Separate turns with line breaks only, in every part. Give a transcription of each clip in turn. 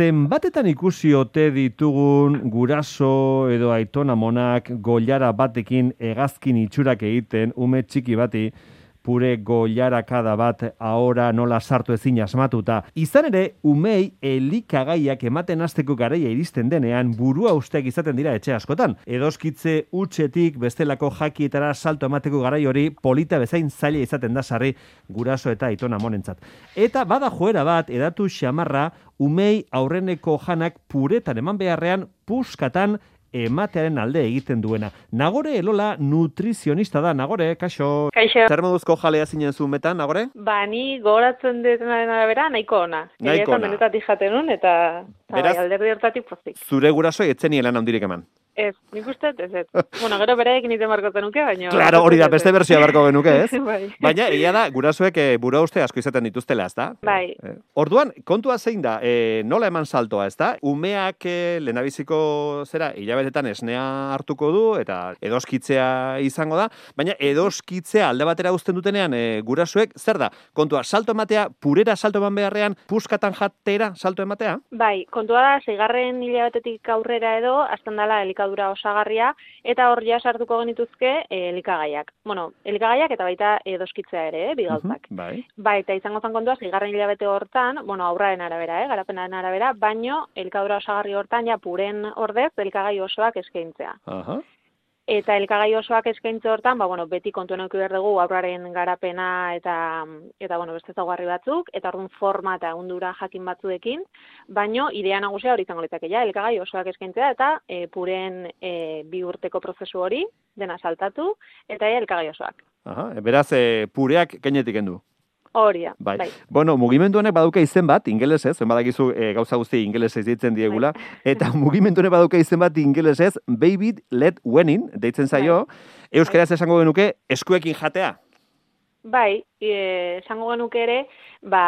zenbatetan ikusi ote ditugun guraso edo aitona monak goiara batekin hegazkin itxurak egiten ume txiki bati pure goiarakada bat ahora nola sartu ezin asmatuta. Izan ere, umei elikagaiak ematen hasteko garaia iristen denean burua usteak izaten dira etxe askotan. Edoskitze utxetik bestelako jakietara salto emateko garai hori polita bezain zaila izaten da sarri guraso eta itona monentzat. Eta bada joera bat edatu xamarra umei aurreneko janak puretan eman beharrean puskatan ematearen alde egiten duena. Nagore Elola nutrizionista da, Nagore, kaixo.
Kaixo.
Zer moduzko jalea zinen zuen metan, Nagore?
Ba, ni gogoratzen detenaren arabera, nahiko ona.
Nahiko ona.
Menetatik jaten nun, eta
Beraz-
bai, alderdi hortatik pozik.
Zure gurasoi etzen lan handirik eman.
Ez, nik uste, ez, ez. bueno, gero bereik nite markotzen nuke, baina...
Claro, hori da, beste bersioa barko genuke, ez?
bai.
Baina, egia da, gurasoek e, bura uste asko izaten dituztela, ez da?
Bai.
Eh, Orduan, kontua zein da, e, nola eman saltoa, ez da? Umeak e, lehenabiziko zera, hilabetetan esnea hartuko du, eta edoskitzea izango da, baina edoskitzea alde batera uzten dutenean e, gurasoek, zer da? Kontua, salto ematea, purera salto eman beharrean, puskatan jatera salto ematea?
Bai, kontua da, zeigarren hilabetetik aurrera edo, azten dela elikadura osagarria, eta hor ja sartuko genituzke eh, elikagaiak. Bueno, elikagaiak eta baita edoskitzea ere, eh, bigauzak.
Mhm, Bai.
Bai, eta izango zen kontua, zigarren hilabete hortan, bueno, aurraren arabera, eh, garapenaren arabera, baino, elikadura osagarri hortan, ja, puren ordez, elikagai osoak eskaintzea.
Aha.
Eta elikagai osoak eskaintze hortan, ba, bueno, beti kontuen eduki behar dugu aurraren garapena eta, eta bueno, beste zaugarri batzuk, eta orduan forma eta undura jakin batzuekin, baino, idea nagusia hori izango litzake, ja, elikagai osoak eskaintzea, eta e, puren e, bi urteko prozesu hori, dena saltatu, eta ja, elikagai osoak.
Aha. E, Beraz, e, pureak kainetik endu.
Hori da,
Bai.
bai.
Bueno, mugimendu honek baduka izen bat, ingelesez, badakizu e, gauza guzti ingelesez ditzen diegula, eta mugimendu honek baduka izen bat ingelesez, baby let winning, deitzen zaio, euskaraz esango genuke, eskuekin jatea.
Bai, e, esango genuke ere, ba,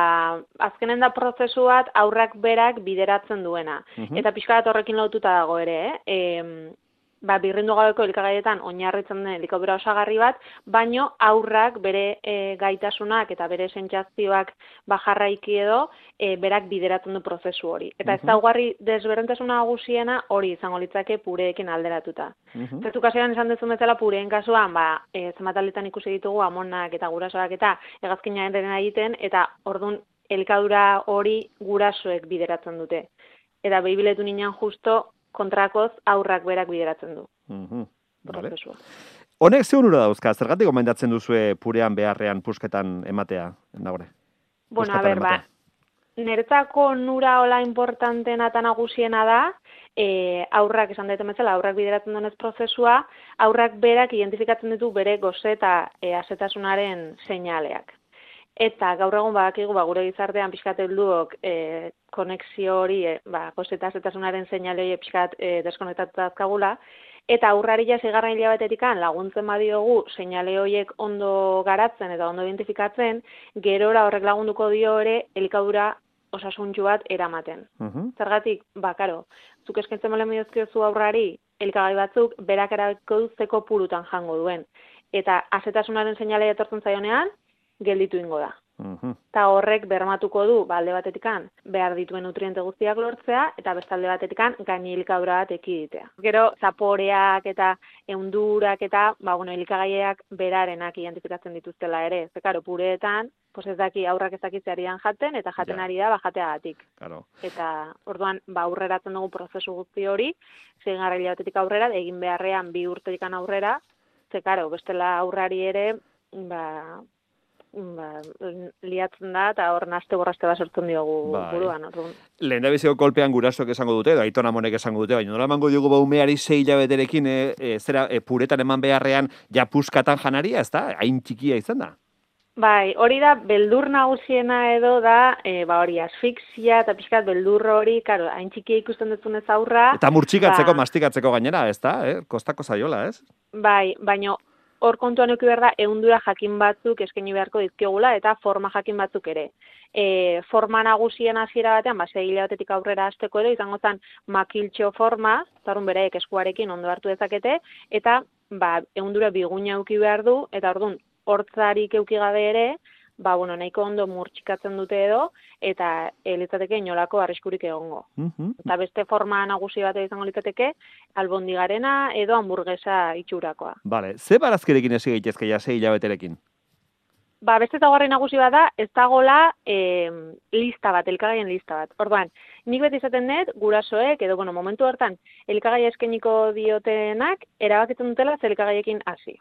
azkenen da prozesu bat aurrak berak bideratzen duena.
Mhm.
Eta pixka bat horrekin lotuta dago ere, eh? E, ba, birrindu gabeko elikagaietan oinarritzen den elikadura osagarri bat, baino aurrak bere e, gaitasunak eta bere sentsazioak ba, jarraiki edo e, berak bideratzen du prozesu hori. Eta ez
Mhm.
daugarri desberdintasuna nagusiena hori izango litzake pureekin alderatuta. Zertu kasuan esan duzun bezala pureen kasuan, ba, e, zenbat alditan ikusi ditugu amonak eta gurasoak eta hegazkina dena egiten, eta ordun elkadura hori gurasoek bideratzen dute. Eta behibiletu ninan justo kontrakoz aurrak berak bideratzen du.
Vale.
prozesua.
Honek ze onura dauzka, zergatik gomendatzen duzue purean beharrean pusketan ematea, nagore?
Bueno, a ber, ba,
ematea.
Neretzako nura hola importantena eta nagusiena da, e, aurrak esan daiten bezala, aurrak bideratzen denez prozesua, aurrak berak identifikatzen ditu bere goze eta e, asetasunaren seinaleak. Eta gaur egun badakigu ba, gure gizartean pixkat helduok e, konexio hori, e, ba, goze eta asetasunaren seinale hori pixkat e, deskonektatuta Eta aurrari ja zigarren hilabetetikan laguntzen badiogu seinale horiek ondo garatzen eta ondo identifikatzen, gerora horrek lagunduko dio ere elikadura osasuntxu bat eramaten.
Mhm.
Zergatik, ba, karo, zuk eskentzen balen mediozkiozu aurrari elikagai batzuk berak erabeko duzeko purutan jango duen. Eta azetasunaren seinale etortzen zaionean, gelditu ingo da. Eta horrek bermatuko du, ba, alde batetikan, behar dituen nutriente guztiak lortzea, eta beste alde batetikan, gaini elikadura bat ekiditea. Gero, zaporeak eta eundurak eta, ba, bueno, elikagaiak berarenak identifikatzen dituztela ere. Ze, karo, pureetan, pues ez daki aurrak ez dakitzearian jaten, eta jaten
Ja.
ari da, ba, jateagatik.
Claro.
Eta, orduan, ba, aurreratzen dugu prozesu guzti hori, zeigarra hilabetetik aurrera, egin beharrean bi urtetik aurrera, ze, karo, bestela aurrari ere, ba, ba, liatzen da, eta hor naste borraste bat sortzen diogu
Bai.
buruan. Orduan.
Lehen da kolpean gurasoek esango dute, edo aitona monek esango dute, baina nola emango diogu baumeari sei hilabeterekin, e, e, zera, e, puretan eman beharrean, ja puskatan janaria, ez da? Hain txikia izan da.
Bai, hori da, beldur nagusiena edo da, e, ba hori, asfixia eta pixkat beldur hori, karo, hain txikia ikusten duzunez aurra,
Eta murtsikatzeko,
Ba.
mastikatzeko gainera, ez da? Eh? Kostako zaiola, ez?
bai, baino hor kontuan eduki behar da, ehundura jakin batzuk eskaini beharko dizkiogula eta forma jakin batzuk ere. E, forma nagusien hasiera batean, ba, sei hilabetetik aurrera hasteko edo, izango zen makiltxo forma, zarun bereek eskuarekin ondo hartu dezakete, eta ba, ehundura biguina eduki behar du, eta orduan, hortzarik euki gabe ere, ba, bueno, nahiko ondo murtxikatzen dute edo, eta litzateke inolako arriskurik egongo.
Mhm.
Eta beste forma nagusi bat izango litzateke, albondigarena edo hamburguesa itxurakoa.
Vale, ze barazkirekin hasi gaitezke ja sei hilabeterekin?
Ba, beste tagarri nagusi bada, ez dagola e, lista bat, elkagaien lista bat. Orduan, nik beti izaten dut, gurasoek, edo, bueno, momentu hartan, elkagai eskeniko diotenak, erabakitzen dutela ze elkagaiekin hasi.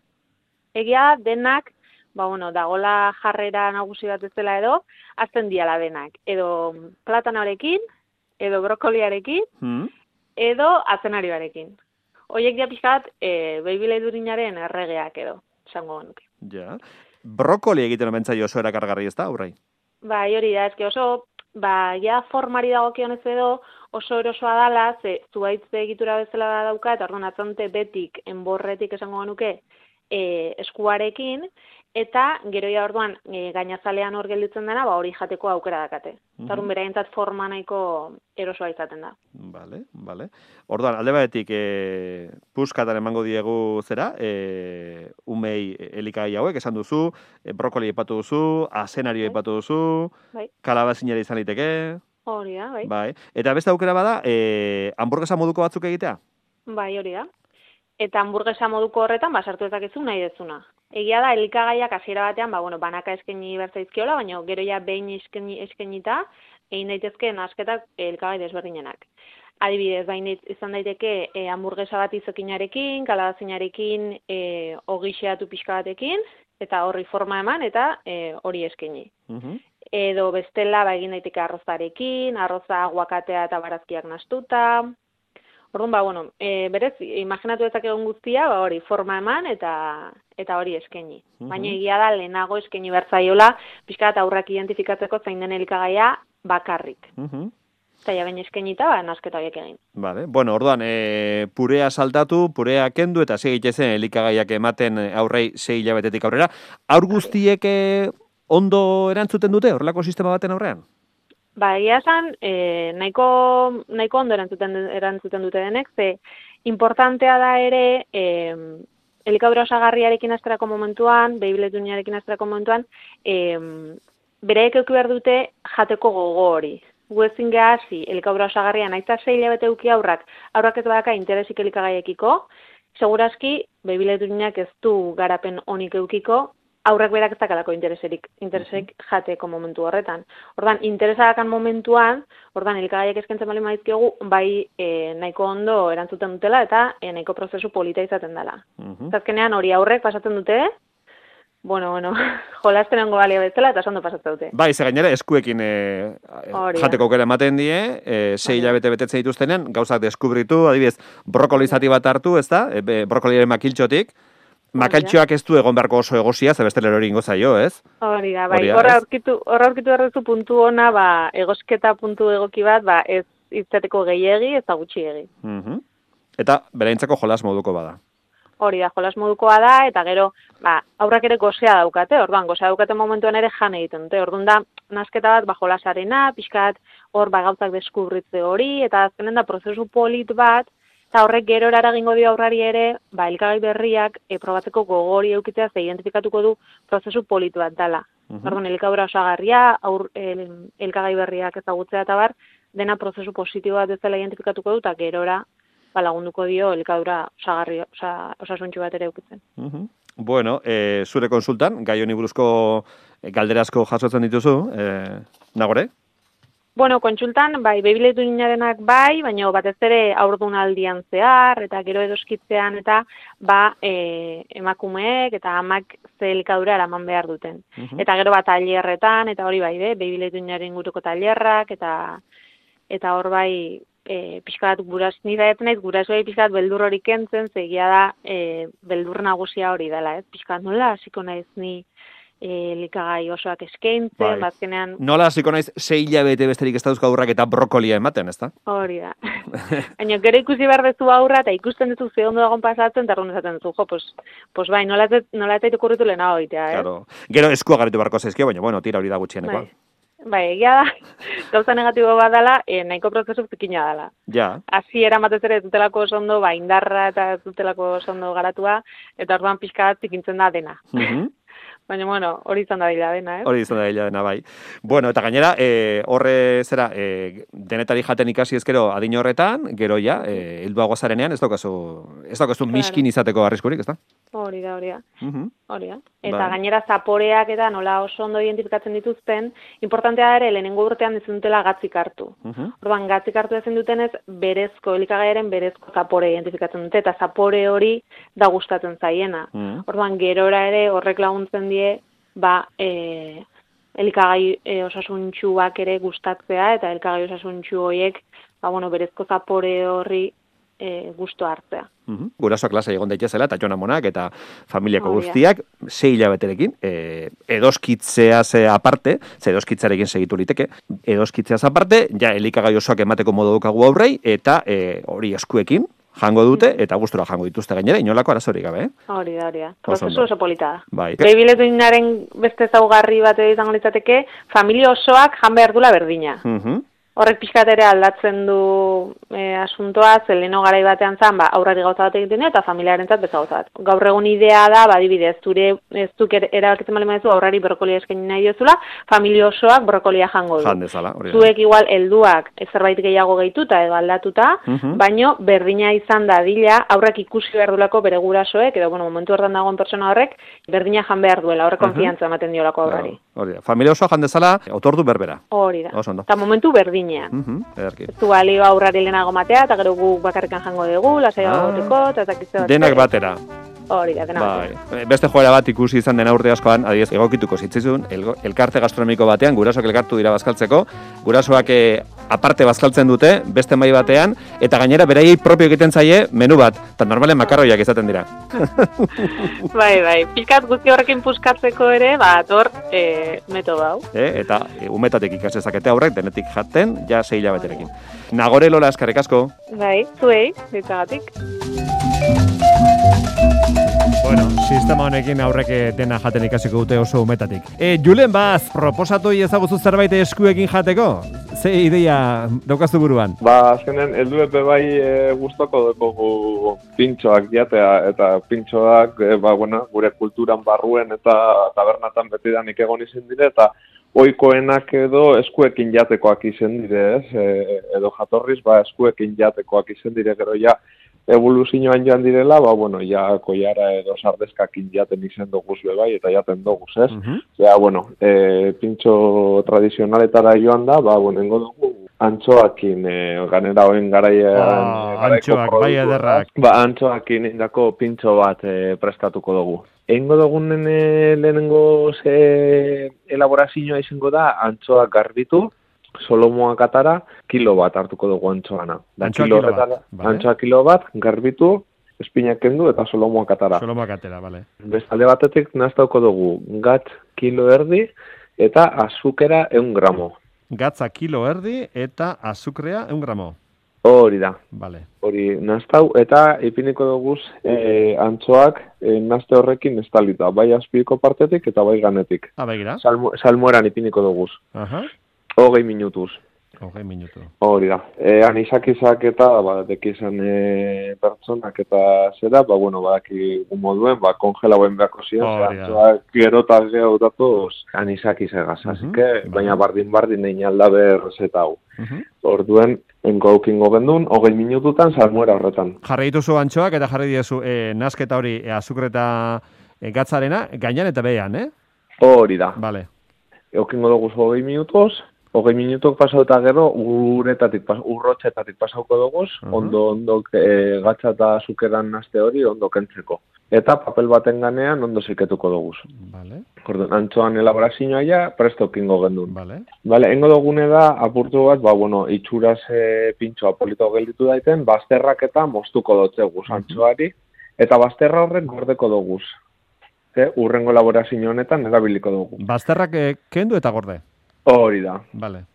Egia denak, ba, bueno, dagola jarrera nagusi bat ez dela edo, azten diala denak. Edo platanoarekin, edo brokoliarekin,
Hmm?
edo azenarioarekin. Hoiek dia pixkat, e, beibile durinaren erregeak edo, esango genuke.
Ja. Brokoli egiten omentza oso erakargarri ez da, aurrai?
Bai, hori da, eske oso, ba, ja formari dagokionez edo oso erosoa dala, ze zuaitz egitura bezala dauka, eta orduan atzonte betik, enborretik esango genuke, e, eskuarekin, eta gero ja orduan e, gainazalean hor gelditzen dena, ba, hori jateko aukera dakate. Eta orduan beraientzat forma nahiko erosoa izaten da.
Vale, vale. Orduan, alde batetik, e, puskatan emango diegu zera, e, umei elikagai hauek, esan duzu, e, brokoli aipatu duzu, azenario
Bai.
aipatu duzu,
Bai.
kalabazinera izan liteke,
Hori da, bai.
bai. Eta beste aukera bada, e, hamburguesa moduko batzuk egitea?
Bai, hori da. Eta hamburguesa moduko horretan, ba, sartu dezakezu nahi dezuna. Egia da, elikagaiak hasiera batean, ba, bueno, banaka eskaini bertzaizkiola, baina gero ja behin eskaini, eskainita, egin daitezke nasketak elikagai desberdinenak. Adibidez, bain izan daiteke e, hamburguesa bat izokinarekin, kalabazinarekin, e, ogi xeatu pixka batekin, eta horri forma eman, eta e, hori eskaini.
Mhm.
Edo bestela, ba, egin daiteke arrozarekin, arroza aguakatea eta barazkiak nastuta, Orduan, ba, bueno, e, berez, imaginatu egun guztia, ba, hori, forma eman eta eta hori eskaini.
Mhm.
Baina egia da, lehenago eskaini bertzaiola, pixka eta aurrak identifikatzeko zein den elikagaia bakarrik.
Mhm.
Eta ja bain eskainita, ba, nasketa horiek egin.
Vale. Bueno, orduan, e, purea saltatu, purea kendu, eta segitezen elikagaiak ematen aurrei sei hilabetetik aurrera. Aur guztiek e, ondo erantzuten dute, horrelako sistema baten aurrean?
Ba, egia esan, e, nahiko, nahiko ondo erantzuten, erantzuten dute denek, ze importantea da ere, e, elikadura osagarriarekin asterako momentuan, behibiletuniarekin asterako momentuan, e, bereek euki behar dute jateko gogo hori. Gu ezin hasi elikadura osagarria nahiza sei hilabete euki aurrak, aurrak ez badaka interesik elikagaiekiko, segurazki behibiletuniak ez du garapen onik eukiko, aurrek berak ez dakalako intereserik, intereserik jateko momentu horretan. Ordan interesakan momentuan, ordan elikagaiak eskentzen bali maizkiogu, bai e, nahiko ondo erantzuten dutela eta e, nahiko prozesu polita izaten dela.
Mhm.
Azkenean hori aurrek pasatzen dute, bueno, bueno, jolasten ongo balia bezala eta oso ondo pasatzen dute.
Bai, ze gainera eskuekin e,
Hori da.
jateko aukera ematen die, e, sei
da.
hilabete betetzen dituztenean, gauzak deskubritu, adibidez, brokoli zati bat hartu, ez da, e, brokoliaren makiltxotik, makaltxoak ez du egon beharko oso egosia, ze beste hori ingo zaio, ez?
Hori da, bai, horra aurkitu, horra aurkitu duzu puntu ona, ba, egosketa puntu egoki bat, ba, ez izateko gehiegi, ez da gutxiegi.
Mhm. Eta beraintzako jolas moduko bada.
Hori da, jolas modukoa da, eta gero, ba, aurrak ere gozea daukate, orduan, gozea daukate momentuan ere jan egiten dute, orduan da, nasketa bat, ba, jolasarena, pixkat, hor, ba, gauzak deskubritze hori, eta azkenen da, prozesu polit bat, eta horrek gero eragingo dio aurrari ere, ba, elkagai berriak, e, probatzeko gogori eukitzea, ze identifikatuko du prozesu polit bat dala.
Mhm.
Orduan, elikadura osagarria, aur, el, elkagai berriak ezagutzea eta bar, dena prozesu positibo bat bezala identifikatuko du, eta gerora, ba, lagunduko dio elikadura osagarri, osa, osasuntxu bat ere eukitzen.
Mhm. Bueno, e, zure konsultan, gai honi buruzko e, galderazko jasotzen dituzu, e, nagore?
Bueno, kontsultan, bai, bebiletu ninarenak bai, baina batez ere aurdunaldian zehar, eta gero edoskitzean, eta ba, e, emakumeek eta amak ze elikadura eraman behar duten.
Mhm.
Eta gero bat tailerretan, eta hori bai, be, bebiletu ninaren guruko tailerrak, eta eta hor bai, e, pixka bat guras, nire ez naiz gurasoei pixka bat beldur hori kentzen, zegia da e, beldur nagusia hori dela, ez? Pixka bat nola, hasiko naiz ni e, likagai osoak eskaintzen,
Bai.
bazkenean
Nola hasiko naiz sei hilabete besterik ez dauzka aurrak eta brokolia ematen, ezta?
hori da. Baina gero ikusi behar duzu aurra eta ikusten duzu ze ondo dagoen pasatzen, eta esaten duzu, jo, pues, pues bai, nola ez nola ez okurritu lehenago egitea, eh?
Claro. Gero eskua garritu barko zaizkio, baina bueno, tira hori da gutxienekoa.
Bai. Bai, egia da, gauza negatibo bat dela, e, nahiko prozesu zikina dela.
Ja.
Hasi batez ere ez dutelako oso ondo, ba, indarra eta ez dutelako oso ondo garatua, eta orduan pixka bat zikintzen da dena.
Mhm.
Baina, bueno, hori izan da bila dena, eh?
Hori izan da bila dena, bai. Bueno, eta gainera, e, horre zera, e, denetari jaten ikasi ezkero adin horretan, gero ja, e, hilduago zarenean, ez daukazu, ez daukazu claro. miskin izateko arriskurik, ez da?
Hori da, hori da. Hori da. Eta bai. gainera zaporeak eta nola oso ondo identifikatzen dituzten, importantea ere, lehenengo urtean dutela gatzik hartu. Orduan, gatzik hartu ezin dutenez, berezko, elikagaiaren berezko zapore identifikatzen dute, eta zapore hori da gustatzen zaiena. Orduan, gerora ere horrek laguntzen die ba, e, elikagai e, osasuntxuak ere gustatzea eta elikagai osasuntxu horiek ba, bueno, berezko zapore horri e, gusto hartzea.
Mm -hmm. Gurasoa klase egon daitezela eta Monak eta familiako oh, guztiak sei hilabeterekin e, edoskitzea ze aparte, ze edoskitzarekin segitu liteke, edoskitzea aparte, ja elikagai osoak emateko modu dukagu aurrei eta e, hori eskuekin jango dute eta gustura jango dituzte gainera inolako arazorik gabe, eh?
Hori da, hori da. Prozesu oso polita da. Bai. Behibiletu beste zaugarri bat izango litzateke, familia osoak jan behar dula berdina. Mhm horrek pixkat ere aldatzen du e, asuntoa, zeleno garai batean zan, ba, aurrari gauza bat egiten eta familiaren zat gauza bat. Gaur egun idea da, ba, dibide, ez duk erabakitzen bali maizu, aurrari brokolia eskaini nahi duzula, familia osoak brokolia jango du.
Jandezala, hori
Zuek igual, helduak zerbait gehiago gehituta edo aldatuta, uh baino, berdina izan da dila, aurrak ikusi behar duelako bere gurasoek, edo, bueno, momentu hortan dagoen pertsona horrek, berdina jan behar duela, horrek konfiantza ematen diolako aurrari.
Hori da, familia osoa jandezala, otordu berbera.
Hori da. Eta momentu berdina berdinean.
Mm -hmm,
balio aurrari lehenago matea, eta gero gu bakarrikan jango dugu, lasai ah, goteko, eta
Denak batera.
Hori da, denak bai.
batera. Beste joera bat ikusi izan dena urte askoan, adiez, egokituko zitzizun, el, elkarte gastronomiko batean, gurasoak elkartu dira bazkaltzeko, gurasoak eh, aparte bazkaltzen dute, beste mai batean, eta gainera beraiei propio egiten zaie menu bat, eta normalen makarroiak izaten dira.
bai, bai, pikat guzti horrekin puskatzeko ere, ba, tor, e, metodo hau.
E, eta e, umetatik ikasezakete aurrek, denetik jaten, ja zei hilabeterekin. Nagore lola eskarek asko.
Bai, zuei, ditzagatik.
Bueno, sistema honekin aurrek dena jaten ikasiko dute oso umetatik. E, Julen, baz, proposatu ezaguzu zerbait eskuekin jateko? Ze ideia daukazu buruan?
Ba, azkenen, eldu epe bai e, guztoko dugu pintxoak jatea, eta pintxoak, e, ba, bueno, gure kulturan barruen eta tabernatan betidanik egon izin dire, eta oikoenak edo eskuekin jatekoak izen dire, ez? E, edo jatorriz, ba, eskuekin jatekoak izen dire, gero ja, evoluzioan joan direla, ba, bueno, ja koiara edo sardezkakin jaten izen doguz bai, eta jaten doguz, ez? Mm -hmm. bueno, e, pintxo tradizionaletara joan da, ba, bueno, engo dugu, antxoakin, e, ganera hoen garaian...
Ah, antxoak, bai ederrak.
Ba, antxoakin indako pintxo bat e, prestatuko dugu. Engo dugunen e, lehenengo ze elaborazioa izango da, antxoak garbitu, solomoak atara, kilo bat hartuko dugu antxoana.
Da, antxoa kilo, kilo bat,
vale. kilo bat, garbitu, espinak kendu eta solomoak atara.
Solomoak atera, bale.
Bestalde batetik naztauko dugu gatz kilo erdi eta azukera eun gramo.
Gatza kilo erdi eta azukrea eun gramo.
Hori da.
Vale.
Hori naztau eta ipiniko dugu e, antxoak e, nazte horrekin estalita. Bai azpiko partetik eta bai ganetik.
Ah, bai
Salmo, salmueran ipiniko dugu.
Aha.
Hogei minutuz.
Hogei minutu.
Hori da. E, anizak izak eta, ba, dekizan e, pertsonak eta zera, ba, bueno, ba, ki moduen, ba, kongela buen behako ziren, oh, ba, gero eta geho datoz anizak izagaz. Uh -huh. que, baina bardin-bardin egin alda behar zeta hau. Uh -huh. Orduen, enko aukingo gendun, hogei minututan, salmuera horretan.
Jarri dituzu antxoak eta jarri dituzu e, nasketa hori e, azukreta e, gatzarena, gainan eta behan, eh?
Hori da.
Vale.
Eukingo dugu hogei minutuz, hogei minutok pasau eta gero uretatik, pas, urrotxetatik pasauko dugu, ondo, ondo e, gatsa eta zukeran nazte hori ondo kentzeko. Eta papel baten ganean ondo ziketuko dugu.
Vale.
Kordon, antxoan elaborazioa ja, presto kingo gendun.
Vale.
Vale, engo dugune da, apurtu bat, ba, bueno, itxuraz e, pintxo apolito gelditu daiten, bazterrak eta moztuko dutze guz antxoari, eta bazterra horrek gordeko dugu. E, urrengo elaborazio honetan erabiliko dugu.
Bazterrak e, kendu eta gorde?
Hori da.
Vale.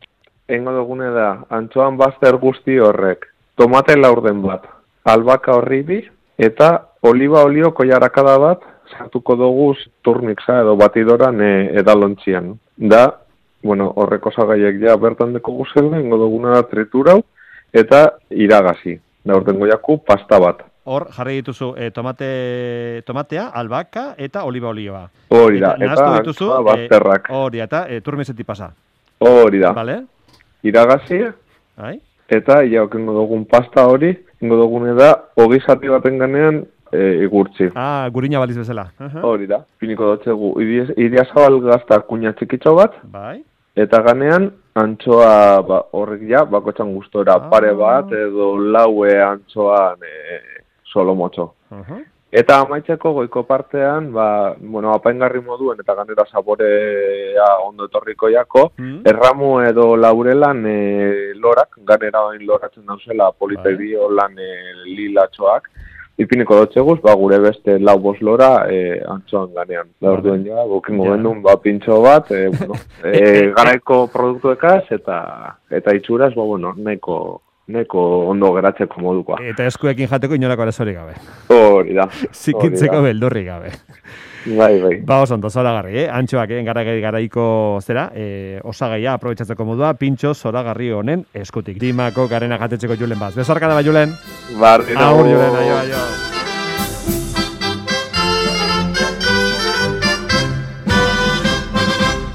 Engo dugune da, antxoan bazter guzti horrek, tomate laurden bat, albaka horribi, eta oliba olio koiarakada bat, sartuko dugu turnikza edo batidoran e, edalontzian. Da, bueno, horreko zagaiek ja bertan deko guzel, engo duguna da triturau, eta iragazi. Da, urten goiaku pasta bat.
Hor jarri dituzu e, tomate, tomatea, albaka eta oliba olioa.
Hori da,
Eta
eta,
dituzu,
antxoa
eh,
bazterrak.
Hori, eta e, turmesetik pasa.
Hori da,
Vale?
iragazi,
Bai?
eta ja, okengo dugun pasta hori, ingo dugune da, hogi zati baten ganean e, igurtzi.
Ah, gurina baliz bezala. Aha.
Hori da, piniko dotzegu, iria zabal gazta kuña txikitxo bat,
Bai?
eta ganean antxoa ba, horrek ja, bakotxan gustora
Ah.
pare bat edo laue antxoan e, solo motxo.
Aha.
Eta amaitzeko goiko partean, ba, bueno, apaingarri moduen eta ganera saborea ondo etorriko jako,
Mm.
erramu edo laurelan e, lorak, ganera oin loratzen dauzela politerio lan e, lilatxoak, ipiniko dotxeguz, ba, gure beste lau bos lora e, antxoan ganean. Da
Vale.
orduen ja, bokingo
Ja.
gendun, ba, pintxo bat, e, bueno, e, garaiko produktuekaz eta eta itxuraz, ba, bueno, neko, neko ondo geratzeko modukoa.
Eta eskuekin jateko inolako arazorik gabe.
Hori da.
Zikintzeko beldurrik gabe.
Bai, bai.
Ba, oso ondo, zoragarri, eh? Antxoak, eh? Garagai garaiko zera, eh, osagaia aprobetsatzeko modua, pintxo zoragarri honen eskutik. Dimako garena jatetzeko julen bat. Bezarka da ba, julen.
Barriro.
Agur, julen, aio, aio.